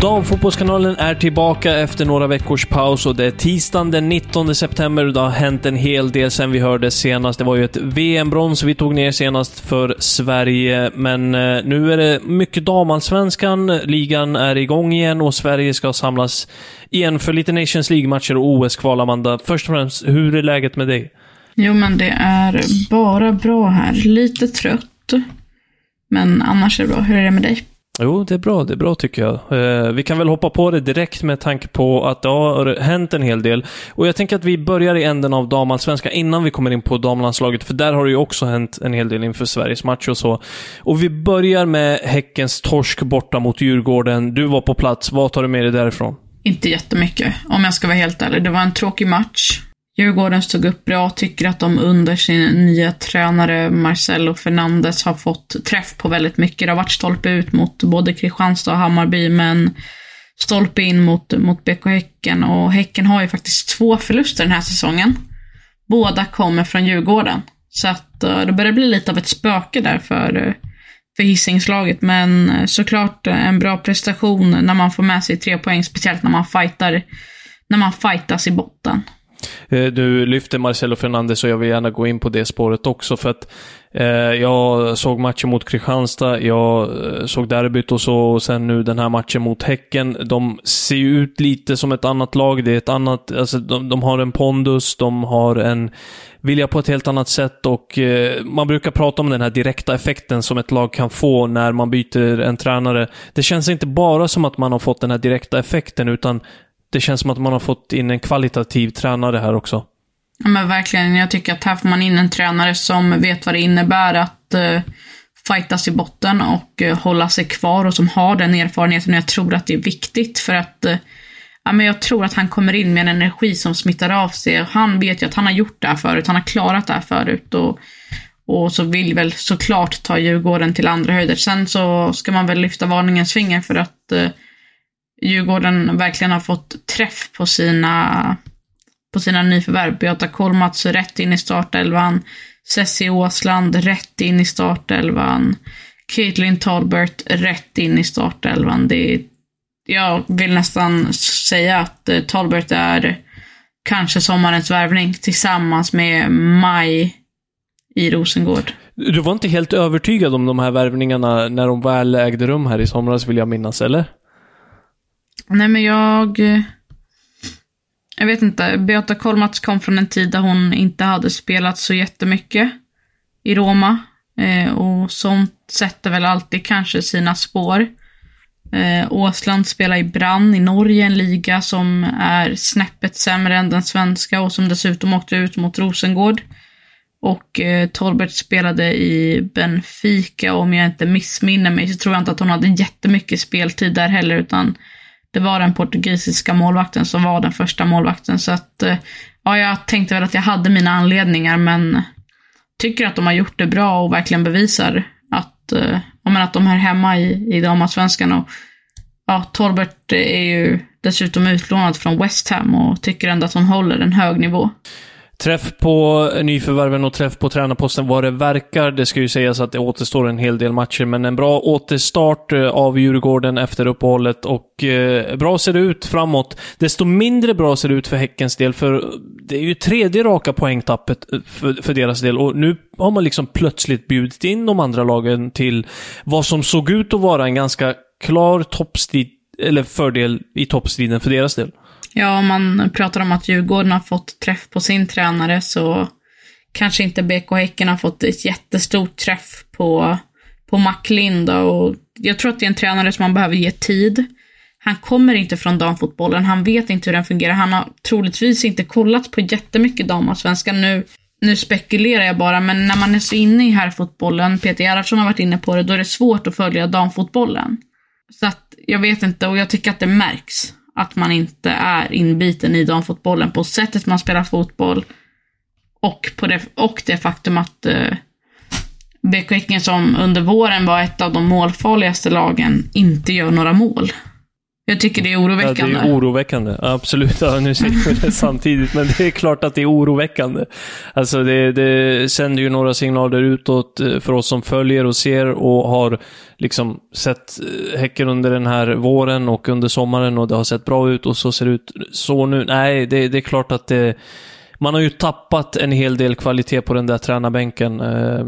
Damfotbollskanalen är tillbaka efter några veckors paus och det är tisdagen den 19 september och det har hänt en hel del sen vi hörde senast. Det var ju ett VM-brons vi tog ner senast för Sverige, men eh, nu är det mycket damallsvenskan. Ligan är igång igen och Sverige ska samlas igen för lite Nations League-matcher och OS-kval, Amanda. Först och främst, hur är läget med dig? Jo, men det är bara bra här. Lite trött. Men annars är det bra. Hur är det med dig? Jo, det är bra. Det är bra tycker jag. Eh, vi kan väl hoppa på det direkt med tanke på att det har hänt en hel del. Och jag tänker att vi börjar i änden av damallsvenskan innan vi kommer in på damlandslaget, för där har det ju också hänt en hel del inför Sveriges match och så. Och vi börjar med Häckens torsk borta mot Djurgården. Du var på plats. Vad tar du med dig därifrån? Inte jättemycket, om jag ska vara helt ärlig. Det var en tråkig match. Djurgården stod upp bra, tycker att de under sin nya tränare Marcelo Fernandes har fått träff på väldigt mycket. Det har varit stolpe ut mot både Kristianstad och Hammarby, men stolpe in mot, mot BK Häcken. Och Häcken har ju faktiskt två förluster den här säsongen. Båda kommer från Djurgården. Så att eh, det börjar bli lite av ett spöke där för, eh, för Hisingslaget. Men eh, såklart en bra prestation när man får med sig tre poäng, speciellt när man fightar, när man fightas i botten. Eh, du lyfter Marcelo Fernandes och jag vill gärna gå in på det spåret också för att eh, jag såg matchen mot Kristianstad, jag eh, såg derbyt och så och sen nu den här matchen mot Häcken. De ser ju ut lite som ett annat lag. Det är ett annat, alltså de, de har en pondus, de har en vilja på ett helt annat sätt och eh, man brukar prata om den här direkta effekten som ett lag kan få när man byter en tränare. Det känns inte bara som att man har fått den här direkta effekten utan det känns som att man har fått in en kvalitativ tränare här också. Ja, men verkligen. Jag tycker att här får man in en tränare som vet vad det innebär att eh, uh, fightas i botten och uh, hålla sig kvar och som har den erfarenheten. Jag tror att det är viktigt för att uh, ja, men jag tror att han kommer in med en energi som smittar av sig. Han vet ju att han har gjort det här förut. Han har klarat det här förut. Och, och så vill väl såklart ta Djurgården till andra höjder. Sen så ska man väl lyfta varningens finger för att uh, Djurgården verkligen har fått träff på sina, på sina nyförvärv. Beata Kolmats rätt in i startelvan. Cessie Åsland rätt in i startelvan. Caitlin Talbert rätt in i startelvan. Det är, jag vill nästan säga att eh, Talbert är kanske sommarens värvning tillsammans med Maj i Rosengård. Du var inte helt övertygad om de här värvningarna när de väl ägde rum här i somras, vill jag minnas, eller? Nej men jag... Jag vet inte. Beata Kolmats kom från en tid där hon inte hade spelat så jättemycket i Roma. Eh, och sånt sätter väl alltid kanske sina spår. Eh, Åsland spelar i Brann i Norge, en liga som är snäppet sämre än den svenska och som dessutom åkte ut mot Rosengård. Och eh, Tolbert spelade i Benfica och om jag inte missminner mig så tror jag inte att hon hade jättemycket speltid där heller utan det var den portugisiska målvakten som var den första målvakten. Så att, eh, ja, jag tänkte väl att jag hade mina anledningar, men tycker att de har gjort det bra och verkligen bevisar att, eh, ja, men att de är hemma i, i damallsvenskan. Och ja, Torbert är ju dessutom utlånad från West Ham och tycker ändå att hon håller en hög nivå. Träff på nyförvärven och träff på tränarposten vad det verkar. Det ska ju sägas att det återstår en hel del matcher, men en bra återstart eh, av Djurgården efter uppehållet och eh, bra ser det ut framåt. Desto mindre bra ser det ut för Häckens del, för det är ju tredje raka poängtappet eh, för, för deras del och nu har man liksom plötsligt bjudit in de andra lagen till vad som såg ut att vara en ganska klar toppstrid, eller fördel i toppstriden för deras del. Ja, om man pratar om att Djurgården har fått träff på sin tränare så kanske inte BK Häcken har fått ett jättestort träff på, på Macklinda och jag tror att det är en tränare som man behöver ge tid. Han kommer inte från damfotbollen, han vet inte hur den fungerar. Han har troligtvis inte kollat på jättemycket damallsvenskan. Nu, nu spekulerar jag bara, men när man är så inne i herrfotbollen, Peter Gerhardsson har varit inne på det, då är det svårt att följa damfotbollen. Så att jag vet inte, och jag tycker att det märks att man inte är inbiten i damfotbollen på sättet man spelar fotboll och, på det, och det faktum att eh, BK Häcken som under våren var ett av de målfarligaste lagen inte gör några mål. Jag tycker det är oroväckande. Ja, det är oroväckande. Absolut. Ja, nu säger vi det samtidigt, men det är klart att det är oroväckande. Alltså, det, det sänder ju några signaler utåt eh, för oss som följer och ser och har liksom sett eh, Häcken under den här våren och under sommaren och det har sett bra ut och så ser det ut så nu. Nej, det, det är klart att det man har ju tappat en hel del kvalitet på den där tränarbänken. Eh,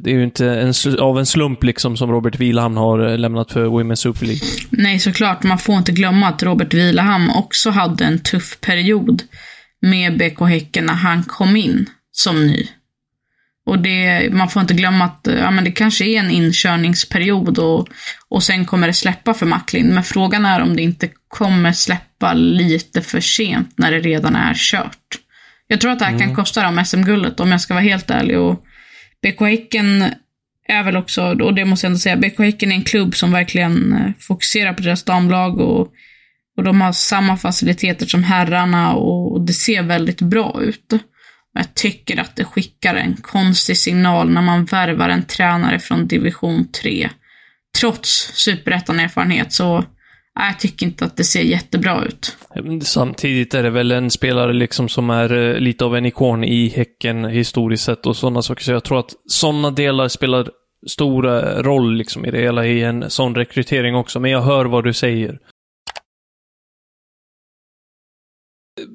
det är ju inte en, av en slump liksom som Robert Vilhamn har eh, lämnat för Women's Super League. Nej, såklart. Man får inte glömma att Robert Vilhamn också hade en tuff period med BK Häcken när han kom in som ny. Och det, man får inte glömma att eh, ja, men det kanske är en inkörningsperiod och, och sen kommer det släppa för Macklin. Men frågan är om det inte kommer släppa lite för sent när det redan är kört. Jag tror att det här mm. kan kosta dem SM-guldet om jag ska vara helt ärlig. Och BK Häcken är väl också, och det måste jag ändå säga, BK Häcken är en klubb som verkligen eh, fokuserar på deras damlag och, och de har samma faciliteter som herrarna och det ser väldigt bra ut. Jag tycker att det skickar en konstig signal när man värvar en tränare från division 3. Trots superettan-erfarenhet så jag tycker inte att det ser jättebra ut. Samtidigt är det väl en spelare liksom som är eh, lite av en ikon i Häcken historiskt sett och sådana saker. Så jag tror att sådana delar spelar stor eh, roll liksom i det hela i en sån rekrytering också. Men jag hör vad du säger.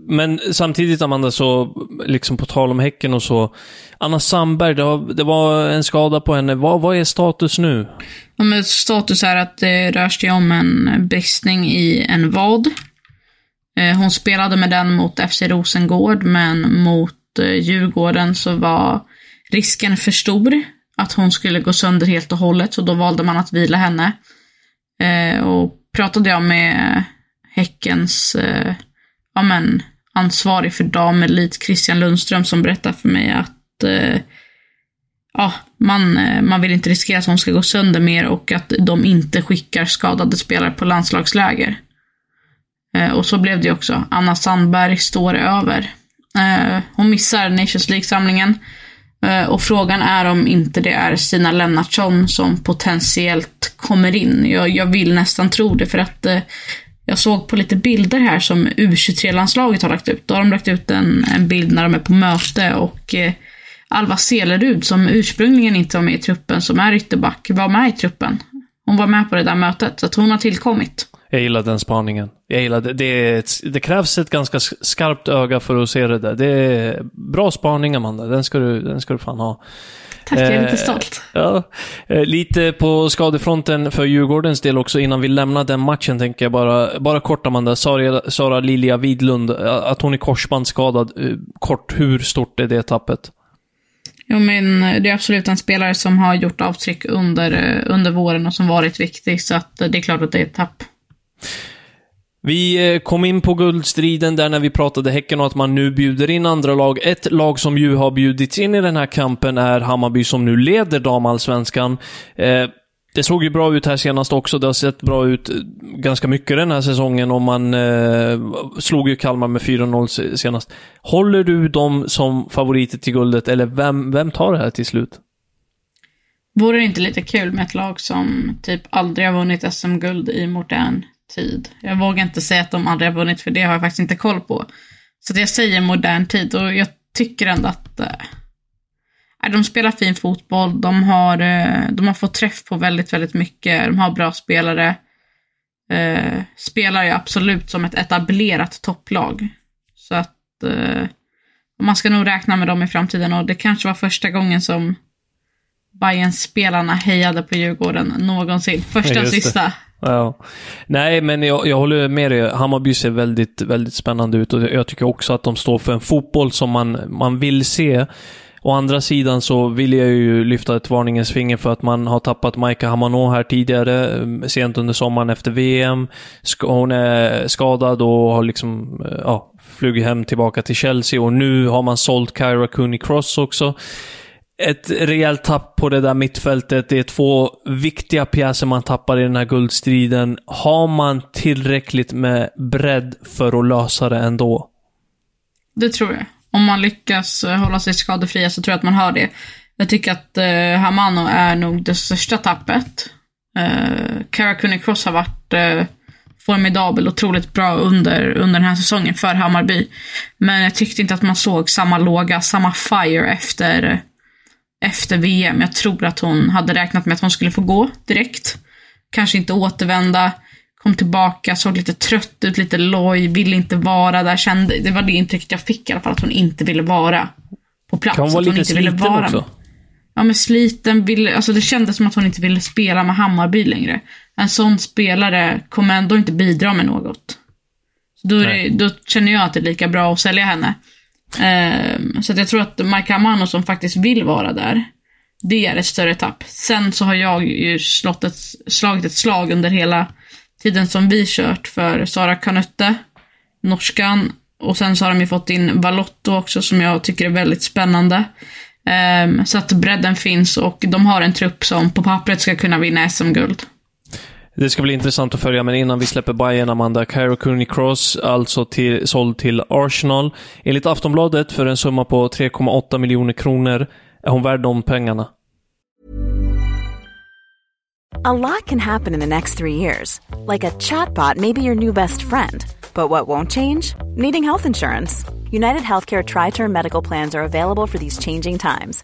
Men samtidigt Amanda, så liksom på tal om Häcken och så. Anna Sandberg, det var, det var en skada på henne. Vad, vad är status nu? Ja, men status är att det rör sig om en bristning i en vad. Eh, hon spelade med den mot FC Rosengård, men mot eh, Djurgården så var risken för stor att hon skulle gå sönder helt och hållet, så då valde man att vila henne. Eh, och pratade jag med Häckens ja, men, ansvarig för damelit, Christian Lundström, som berättar för mig att eh, ja, man, eh, man vill inte riskera att hon ska gå sönder mer och att de inte skickar skadade spelare på landslagsläger. Eh, och så blev det också. Anna Sandberg står över. Eh, hon missar Nations League-samlingen. Eh, och frågan är om inte det är Stina Lennartsson som potentiellt kommer in. Jag, jag vill nästan tro det för att eh, jag såg på lite bilder här som U23-landslaget har lagt ut. Då har de lagt ut en, en bild när de är på möte och eh, Alva Selerud, som ursprungligen inte var med i truppen, som är ytterback, var med i truppen. Hon var med på det där mötet, så att hon har tillkommit. Jag gillar den spaningen. Jag gillar det. Det, ett, det, krävs ett ganska skarpt öga för att se det där. Det är bra spaning, Amanda. Den ska du, den ska du fan ha. Tack, jag är lite eh, stolt. Ja, eh, lite på skadefronten för Djurgårdens del också innan vi lämnar den matchen tänker jag bara, bara kort Amanda. Sara, Sara Lilja Widlund, eh, att hon är korsbandsskadad. Kort, hur stort är det tappet? Jo, men det är absolut en spelare som har gjort avtryck under, under våren och som varit viktig, så att det är klart att det är ett tapp. Vi eh, kom in på guldstriden där när vi pratade Häcken och att man nu bjuder in andra lag. Ett lag som ju har bjudits in i den här kampen är Hammarby som nu leder damallsvenskan. Eh, det såg ju bra ut här senast också. Det har sett bra ut eh, ganska mycket den här säsongen och man eh, slog ju Kalmar med 4-0 senast. Håller du dem som favoriter till guldet eller vem, vem tar det här till slut? Vore det inte lite kul med ett lag som typ aldrig har vunnit SM-guld i modern tid. Jag vågar inte säga att de aldrig har vunnit, för det har jag faktiskt inte koll på. Så jag säger modern tid och jag tycker ändå att eh, de spelar fin fotboll. De har, eh, de har fått träff på väldigt, väldigt mycket. De har bra spelare. Eh, spelar ju absolut som ett etablerat topplag. Så att eh, man ska nog räkna med dem i framtiden och det kanske var första gången som bayern spelarna hejade på Djurgården någonsin. Första och sista. Ja. Nej, men jag, jag håller med dig. Hammarby ser väldigt, väldigt spännande ut och jag tycker också att de står för en fotboll som man, man vill se. Å andra sidan så vill jag ju lyfta ett varningens finger för att man har tappat Maika Hamano här tidigare, mm, sent under sommaren efter VM. Hon är skadad och har liksom, eh, ja, flugit hem tillbaka till Chelsea och nu har man sålt Kyra Cooney Cross också ett rejält tapp på det där mittfältet. Det är två viktiga pjäser man tappar i den här guldstriden. Har man tillräckligt med bredd för att lösa det ändå? Det tror jag. Om man lyckas eh, hålla sig skadefria så tror jag att man har det. Jag tycker att eh, Hamano är nog det största tappet. Eh, Karakuni Cross har varit eh, formidabel, otroligt bra under, under den här säsongen för Hammarby. Men jag tyckte inte att man såg samma låga, samma fire efter efter VM. Jag tror att hon hade räknat med att hon skulle få gå direkt. Kanske inte återvända. Kom tillbaka, såg lite trött ut, lite loj, ville inte vara där. Kände, det var det intrycket jag fick i alla fall, att hon inte ville vara på plats. Kan hon vara lite inte sliten ville vara också? Ja, men sliten, ville, alltså det kändes som att hon inte ville spela med Hammarby längre. En sån spelare kommer ändå inte bidra med något. Då, det, då känner jag att det är lika bra att sälja henne. Um, så jag tror att Mike Amano som faktiskt vill vara där, det är ett större tapp. Sen så har jag ju ett, slagit ett slag under hela tiden som vi kört för Sara Kanutte, norskan. Och sen så har de ju fått in Valotto också som jag tycker är väldigt spännande. Um, så att bredden finns och de har en trupp som på pappret ska kunna vinna SM-guld. Det ska bli intressant att följa, men innan vi släpper Bayern Amanda, Cairo Cooney Cross, alltså till, såld till Arsenal. Enligt Aftonbladet för en summa på 3,8 miljoner kronor. Är hon värd de pengarna? A lot can happen in the next three years. Like a chatbot may be your new best friend. But what won't change? Needing health insurance. United Healthcare Tri Term Medical Plans are available for these changing times.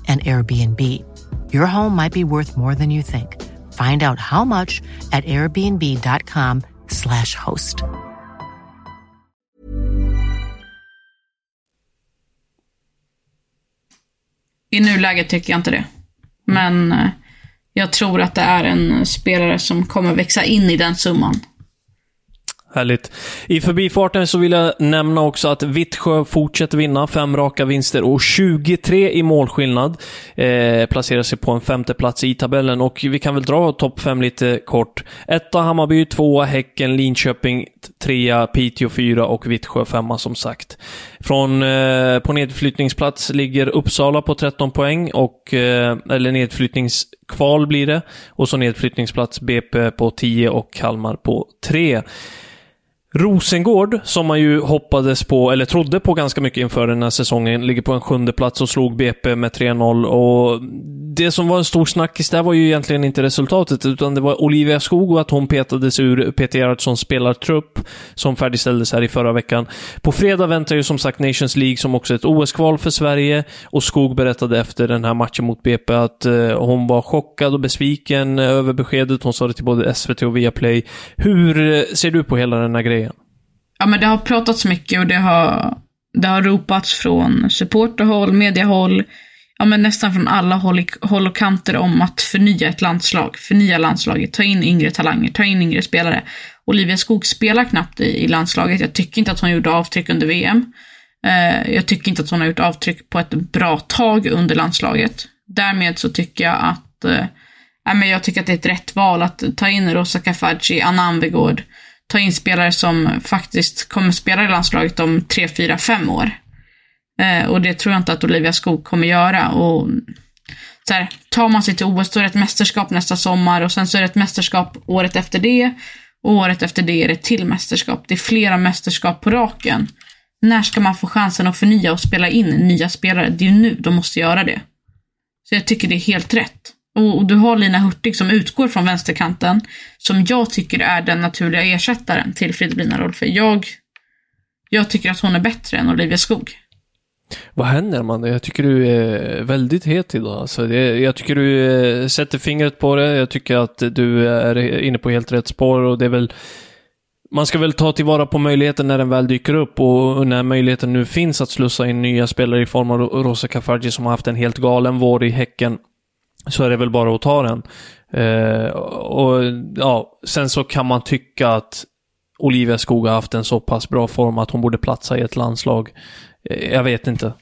and Airbnb. Your home might be worth more than you think. Find out how much at airbnb.com slash host. I nuläget tycker jag inte det. Men eh, jag tror att det är en spelare som kommer växa in i den summan. Härligt. I förbifarten så vill jag nämna också att Vittsjö fortsätter vinna. Fem raka vinster och 23 i målskillnad. Eh, placerar sig på en femte plats i tabellen och vi kan väl dra topp fem lite kort. Etta Hammarby, tvåa Häcken, Linköping, trea Piteå, fyra och Vittsjö femma som sagt. Från, eh, på nedflyttningsplats ligger Uppsala på 13 poäng och, eh, eller nedflyttningskval blir det. Och så nedflyttningsplats BP på 10 och Kalmar på 3. Rosengård, som man ju hoppades på, eller trodde på ganska mycket inför den här säsongen, ligger på en sjunde plats och slog BP med 3-0. Och det som var en stor snackis där var ju egentligen inte resultatet, utan det var Olivia Skog och att hon petades ur Peter Gerhardssons spelartrupp, som färdigställdes här i förra veckan. På fredag väntar ju som sagt Nations League, som också är ett OS-kval för Sverige, och Skog berättade efter den här matchen mot BP att eh, hon var chockad och besviken över beskedet. Hon sa det till både SVT och Viaplay. Hur eh, ser du på hela den här grejen? Ja, men det har pratats mycket och det har, det har ropats från supporterhåll, mediehåll, ja, men nästan från alla håll, håll och kanter om att förnya ett landslag. Förnya landslaget, ta in yngre talanger, ta in yngre spelare. Olivia Skog spelar knappt i, i landslaget. Jag tycker inte att hon gjorde avtryck under VM. Eh, jag tycker inte att hon har gjort avtryck på ett bra tag under landslaget. Därmed så tycker jag att eh, men jag tycker att det är ett rätt val att ta in Rosa Kafaji, Anna Anvegård, ta in spelare som faktiskt kommer spela i landslaget om tre, fyra, fem år. Eh, och det tror jag inte att Olivia Skog kommer göra. Och så här, tar man sig till OS då är det ett mästerskap nästa sommar och sen så är det ett mästerskap året efter det. Och året efter det är det ett till mästerskap. Det är flera mästerskap på raken. När ska man få chansen att förnya och spela in nya spelare? Det är ju nu de måste göra det. Så jag tycker det är helt rätt. Och du har Lina Hurtig som utgår från vänsterkanten, som jag tycker är den naturliga ersättaren till Fridolina Rolfö. Jag, jag tycker att hon är bättre än Olivia Skog. Vad händer Amanda? Jag tycker du är väldigt het idag. Alltså det, jag tycker du eh, sätter fingret på det. Jag tycker att du är inne på helt rätt spår och det är väl man ska väl ta tillvara på möjligheten när den väl dyker upp och när möjligheten nu finns att slussa in nya spelare i form av Rosa Kafaji, som har haft en helt galen vår i Häcken. Så är det väl bara att ta den. Eh, och ja, sen så kan man tycka att Olivia Skog har haft en så pass bra form att hon borde platsa i ett landslag. Eh, jag vet inte.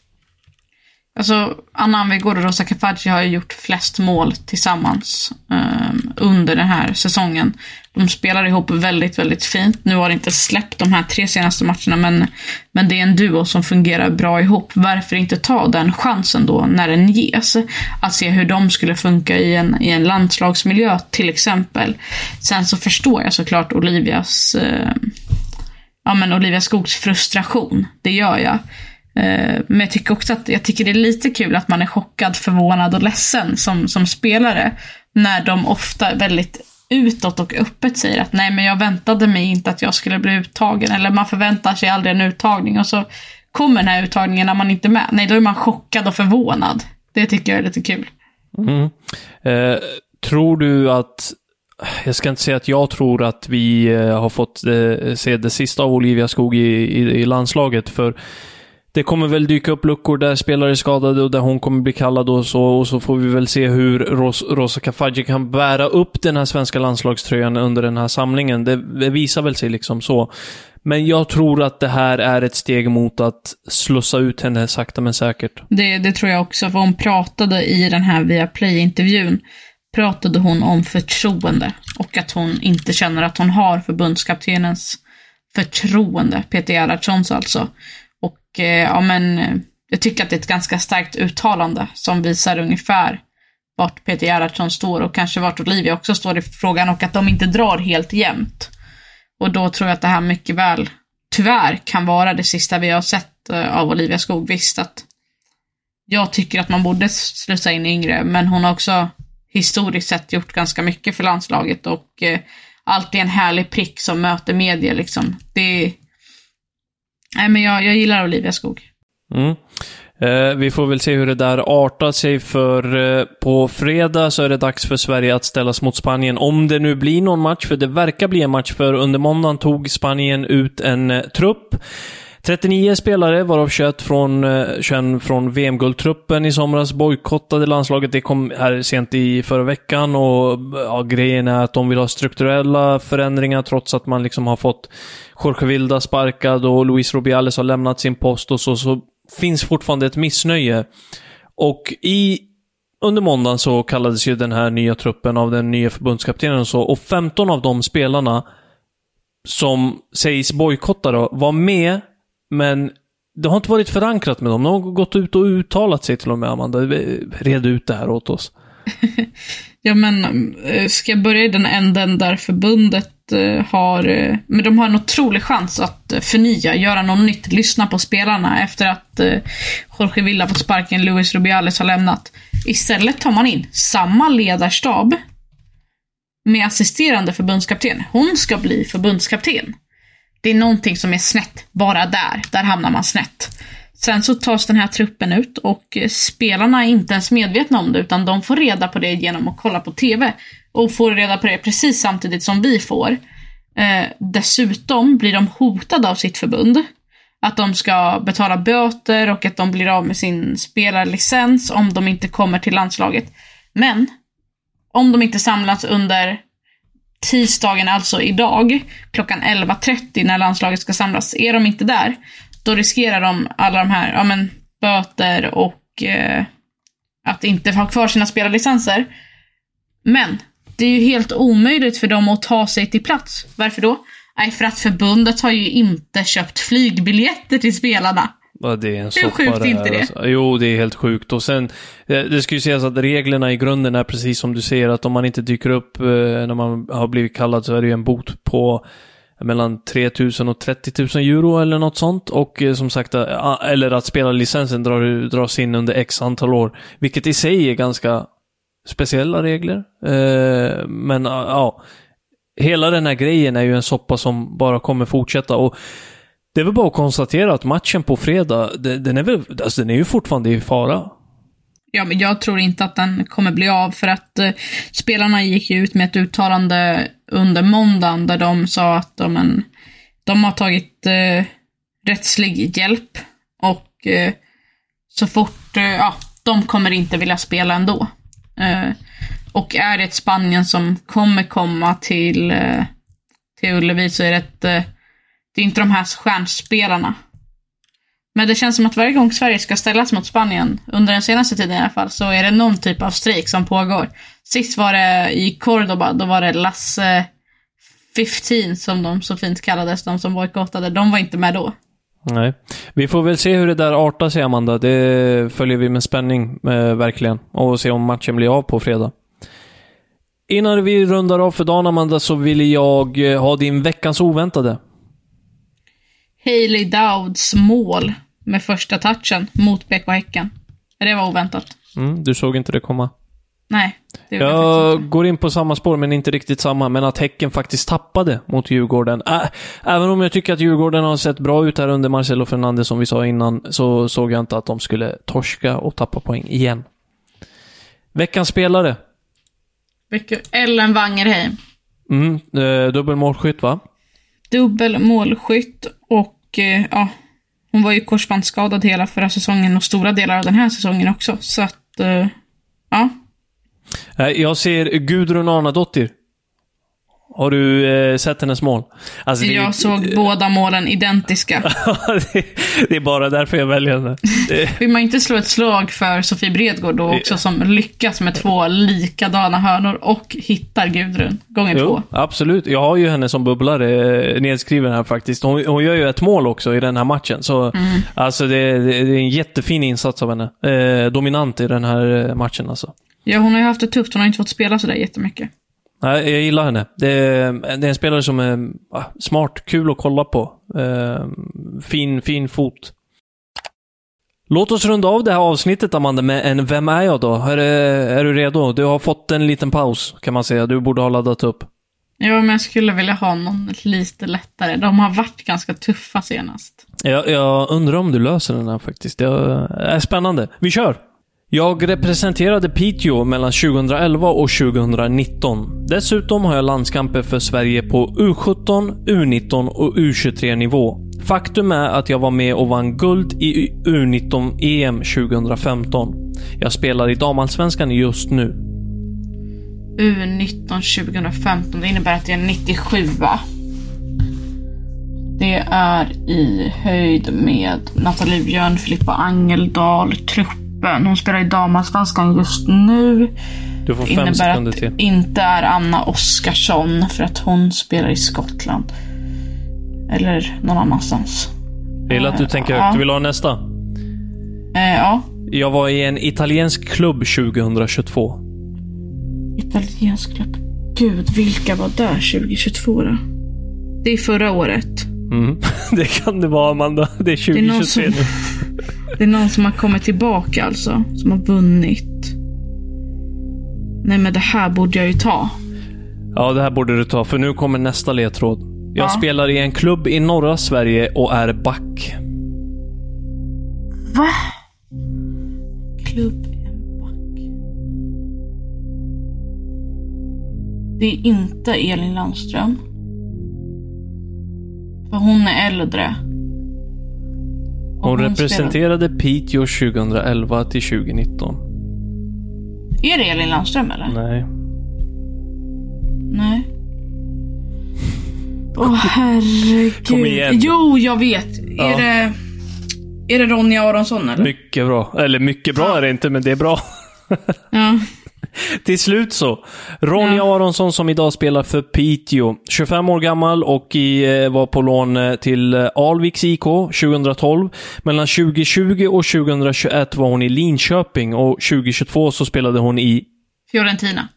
Alltså, Anna Anvegård och Rosa Kafaji har ju gjort flest mål tillsammans um, under den här säsongen. De spelar ihop väldigt, väldigt fint. Nu har det inte släppt de här tre senaste matcherna, men, men det är en duo som fungerar bra ihop. Varför inte ta den chansen då när den ges? Att se hur de skulle funka i en, i en landslagsmiljö till exempel. Sen så förstår jag såklart Olivias, uh, ja men Olivia Skogs frustration. Det gör jag. Eh, men jag tycker också att jag tycker det är lite kul att man är chockad, förvånad och ledsen som, som spelare. När de ofta väldigt utåt och öppet säger att nej men jag väntade mig inte att jag skulle bli uttagen. Eller man förväntar sig aldrig en uttagning och så kommer den här uttagningen när man inte är med. Nej, då är man chockad och förvånad. Det tycker jag är lite kul. Mm. Eh, tror du att jag ska inte säga att jag tror att vi eh, har fått eh, se det sista av Olivia Skog i, i, i landslaget, för det kommer väl dyka upp luckor där spelare är skadade och där hon kommer bli kallad och så, och så får vi väl se hur Ros Rosa Kafaji kan bära upp den här svenska landslagströjan under den här samlingen. Det, det, visar väl sig liksom så. Men jag tror att det här är ett steg mot att slussa ut henne sakta men säkert. Det, det tror jag också, för hon pratade i den här Viaplay-intervjun, pratade hon om förtroende och att hon inte känner att hon har förbundskaptenens förtroende, Peter Gerhardssons alltså. Och eh, ja, men jag tycker att det är ett ganska starkt uttalande som visar ungefär vart Peter Gerhardsson står och kanske vart Olivia också står i frågan och att de inte drar helt jämnt. Och då tror jag att det här mycket väl, tyvärr, kan vara det sista vi har sett eh, av Olivia Skog. Visst att jag tycker att man borde slussa in yngre, men hon har också historiskt sett gjort ganska mycket för landslaget och eh, alltid en härlig prick som möter media liksom. Det, Nej, men jag, jag gillar Olivia Skog. Mm. Eh, vi får väl se hur det där artar sig, för eh, på fredag så är det dags för Sverige att ställas mot Spanien. Om det nu blir någon match, för det verkar bli en match, för under måndagen tog Spanien ut en eh, trupp. 39 spelare, varav 21 från, eh, 21 från VM-guldtruppen i somras, bojkottade landslaget. Det kom här sent i förra veckan och ja, grejen är att de vill ha strukturella förändringar trots att man liksom har fått Jorge Vilda sparkad och Luis Rubiales har lämnat sin post och så, så finns fortfarande ett missnöje. Och i under måndagen så kallades ju den här nya truppen av den nya förbundskaptenen och så, och 15 av de spelarna som sägs bojkotta då, var med, men det har inte varit förankrat med dem. De har gått ut och uttalat sig till och med, Amanda. Red ut det här åt oss. ja, men eh, ska jag börja i den änden där förbundet eh, har, eh, men de har en otrolig chans att förnya, göra något nytt, lyssna på spelarna efter att Jorge Villa fått sparken, Luis Rubiales har lämnat. Istället tar man in samma ledarstab med assisterande förbundskapten. Hon ska bli förbundskapten. Det är någonting som är snett bara där. Där hamnar man snett. Sen så tas den här truppen ut och spelarna är inte ens medvetna om det utan de får reda på det genom att kolla på TV och får reda på det precis samtidigt som vi får. Eh, dessutom blir de hotade av sitt förbund att de ska betala böter och att de blir av med sin spelarlicens om de inte kommer till landslaget. Men om de inte samlas under tisdagen, alltså idag, klockan 11.30 när landslaget ska samlas. Är de inte där, då riskerar de alla de här, ja men, böter och eh, att inte ha kvar sina spelarlicenser. Men det är ju helt omöjligt för dem att ta sig till plats. Varför då? Nej, för att förbundet har ju inte köpt flygbiljetter till spelarna. Ja, det är en Hur sjukt är inte det? Alltså. Jo, det är helt sjukt. Och sen, det, det ska ju sägas att reglerna i grunden är precis som du säger, att om man inte dyker upp eh, när man har blivit kallad så är det ju en bot på mellan 3000 och 30 000 euro eller något sånt. Och eh, som sagt, eh, eller att spelarlicensen drar, dras in under x antal år. Vilket i sig är ganska speciella regler. Eh, men ja, hela den här grejen är ju en soppa som bara kommer fortsätta. Och det är väl bara att konstatera att matchen på fredag, den är, väl, alltså den är ju fortfarande i fara. Ja, men jag tror inte att den kommer bli av för att eh, spelarna gick ju ut med ett uttalande under måndagen där de sa att de, en, de har tagit eh, rättslig hjälp och eh, så fort, eh, ja, de kommer inte vilja spela ändå. Eh, och är det ett Spanien som kommer komma till, eh, till Ullevi så är det ett, eh, det är inte de här stjärnspelarna. Men det känns som att varje gång Sverige ska ställas mot Spanien, under den senaste tiden i alla fall, så är det någon typ av strejk som pågår. Sist var det i Cordoba, då var det Lasse 15 som de så fint kallades, de som bojkottade, de var inte med då. Nej. Vi får väl se hur det där artar sig, Amanda. Det följer vi med spänning, eh, verkligen. Och se om matchen blir av på fredag. Innan vi rundar av för dagen, Amanda, så vill jag eh, ha din veckans oväntade. Hailey Dowds mål med första touchen mot BK Häcken. Det var oväntat. Mm, du såg inte det komma? Nej. Det jag jag går in på samma spår, men inte riktigt samma. Men att Häcken faktiskt tappade mot Djurgården. Äh, även om jag tycker att Djurgården har sett bra ut här under Marcelo Fernandes, som vi sa innan, så såg jag inte att de skulle torska och tappa poäng igen. Veckans spelare? Ellen Wangerheim. Mm, eh, dubbel målskytt, va? Dubbel målskytt och eh, ja, hon var ju korsbandsskadad hela förra säsongen och stora delar av den här säsongen också. Så att, eh, ja. Eh, jag ser Gudrun Arnadottir. Har du eh, sett hennes mål? Alltså, jag är, såg äh, båda målen identiska. det är bara därför jag väljer henne. Vill man inte slå ett slag för Sofie Bredgård då också, som lyckas med två likadana hörnor och hittar Gudrun gånger jo, två? Absolut. Jag har ju henne som bubblare nedskriven här faktiskt. Hon, hon, gör ju ett mål också i den här matchen. Så mm. alltså det, det, är en jättefin insats av henne. Eh, dominant i den här matchen alltså. Ja, hon har ju haft det tufft. Hon har inte fått spela sådär jättemycket. Nej, jag gillar henne. Det är, det är en spelare som är smart, kul att kolla på. Eh, fin, fin fot. Låt oss runda av det här avsnittet, Amanda, med en Vem är jag då? Är, är du redo? Du har fått en liten paus, kan man säga. Du borde ha laddat upp. Ja, men jag skulle vilja ha någon lite lättare. De har varit ganska tuffa senast. Jag, jag undrar om du löser den här faktiskt. Det är spännande. Vi kör! Jag representerade Piteå mellan 2011 och 2019. Dessutom har jag landskamper för Sverige på U17, U19 och U23 nivå. Faktum är att jag var med och vann guld i U19-EM 2015. Jag spelar i damallsvenskan just nu. U19 2015, det innebär att det är 97 va? Det är i höjd med Nathalie Björn, Filippa Angeldal, Trupp truppen. Hon spelar i damallsvenskan just nu. Du får fem sekunder till. Det inte är Anna Oskarsson för att hon spelar i Skottland. Eller någon annanstans. Jag gillar att du tänker högt. Du vill ha nästa? Eh, ja. Jag var i en italiensk klubb 2022. Italiensk klubb? Gud, vilka var där 2022 då? Det är förra året. Mm. Det kan det vara, Amanda. Det är 2023 nu. Det är någon som har kommit tillbaka alltså. Som har vunnit. Nej men det här borde jag ju ta. Ja, det här borde du ta, för nu kommer nästa ledtråd. Jag ja. spelar i en klubb i norra Sverige och är back. Va? Klubb en back. Det är inte Elin Landström. För hon är äldre. Hon, hon representerade Piteå 2011 till 2019. Är det Elin Landström eller? Nej. Nej. Åh herregud. Kom igen. Jo, jag vet. Ja. Är det... Är det Ronja Aronsson eller? Mycket bra. Eller mycket bra är det inte, men det är bra. Ja. Till slut så. Ronja Ja. Aronsson som idag spelar för Piteå. 25 år gammal och i, eh, var på lån eh, till eh, Alviks IK 2012. Mellan 2020 och 2021 var hon i Linköping och 2022 så spelade hon i Fiorentina.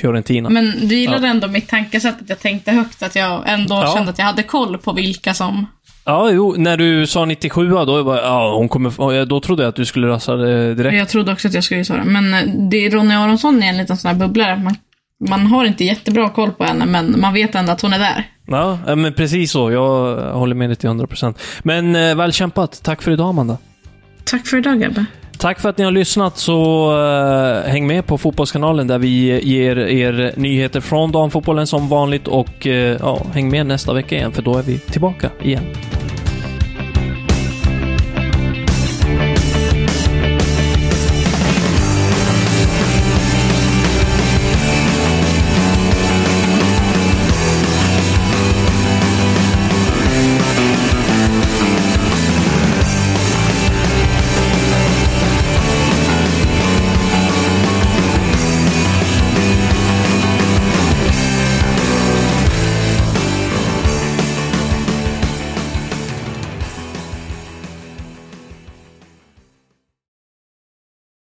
Fiorentina. Men du gillade ändå mitt tankesätt att jag tänkte högt, att jag ändå Ja. kände att jag hade koll på vilka som... Ja, jo, när du sa 97 då, var, ja, hon kommer, då trodde jag att du skulle rasa det direkt. Jag trodde också att jag skulle säga det. Men eh, det, Ronja Aronsson är en liten sån här bubblare. Man, man har inte jättebra koll på henne, men man vet ändå att hon är där. Ja, men precis så. Jag håller med dig till 100%. Men eh, väl kämpat. Tack för idag, Amanda. Tack för idag, Ebbe. Tack för att ni har lyssnat, så uh, häng med på Fotbollskanalen där vi ger er nyheter från damfotbollen som vanligt och uh, ja, häng med nästa vecka igen, för då är vi tillbaka igen.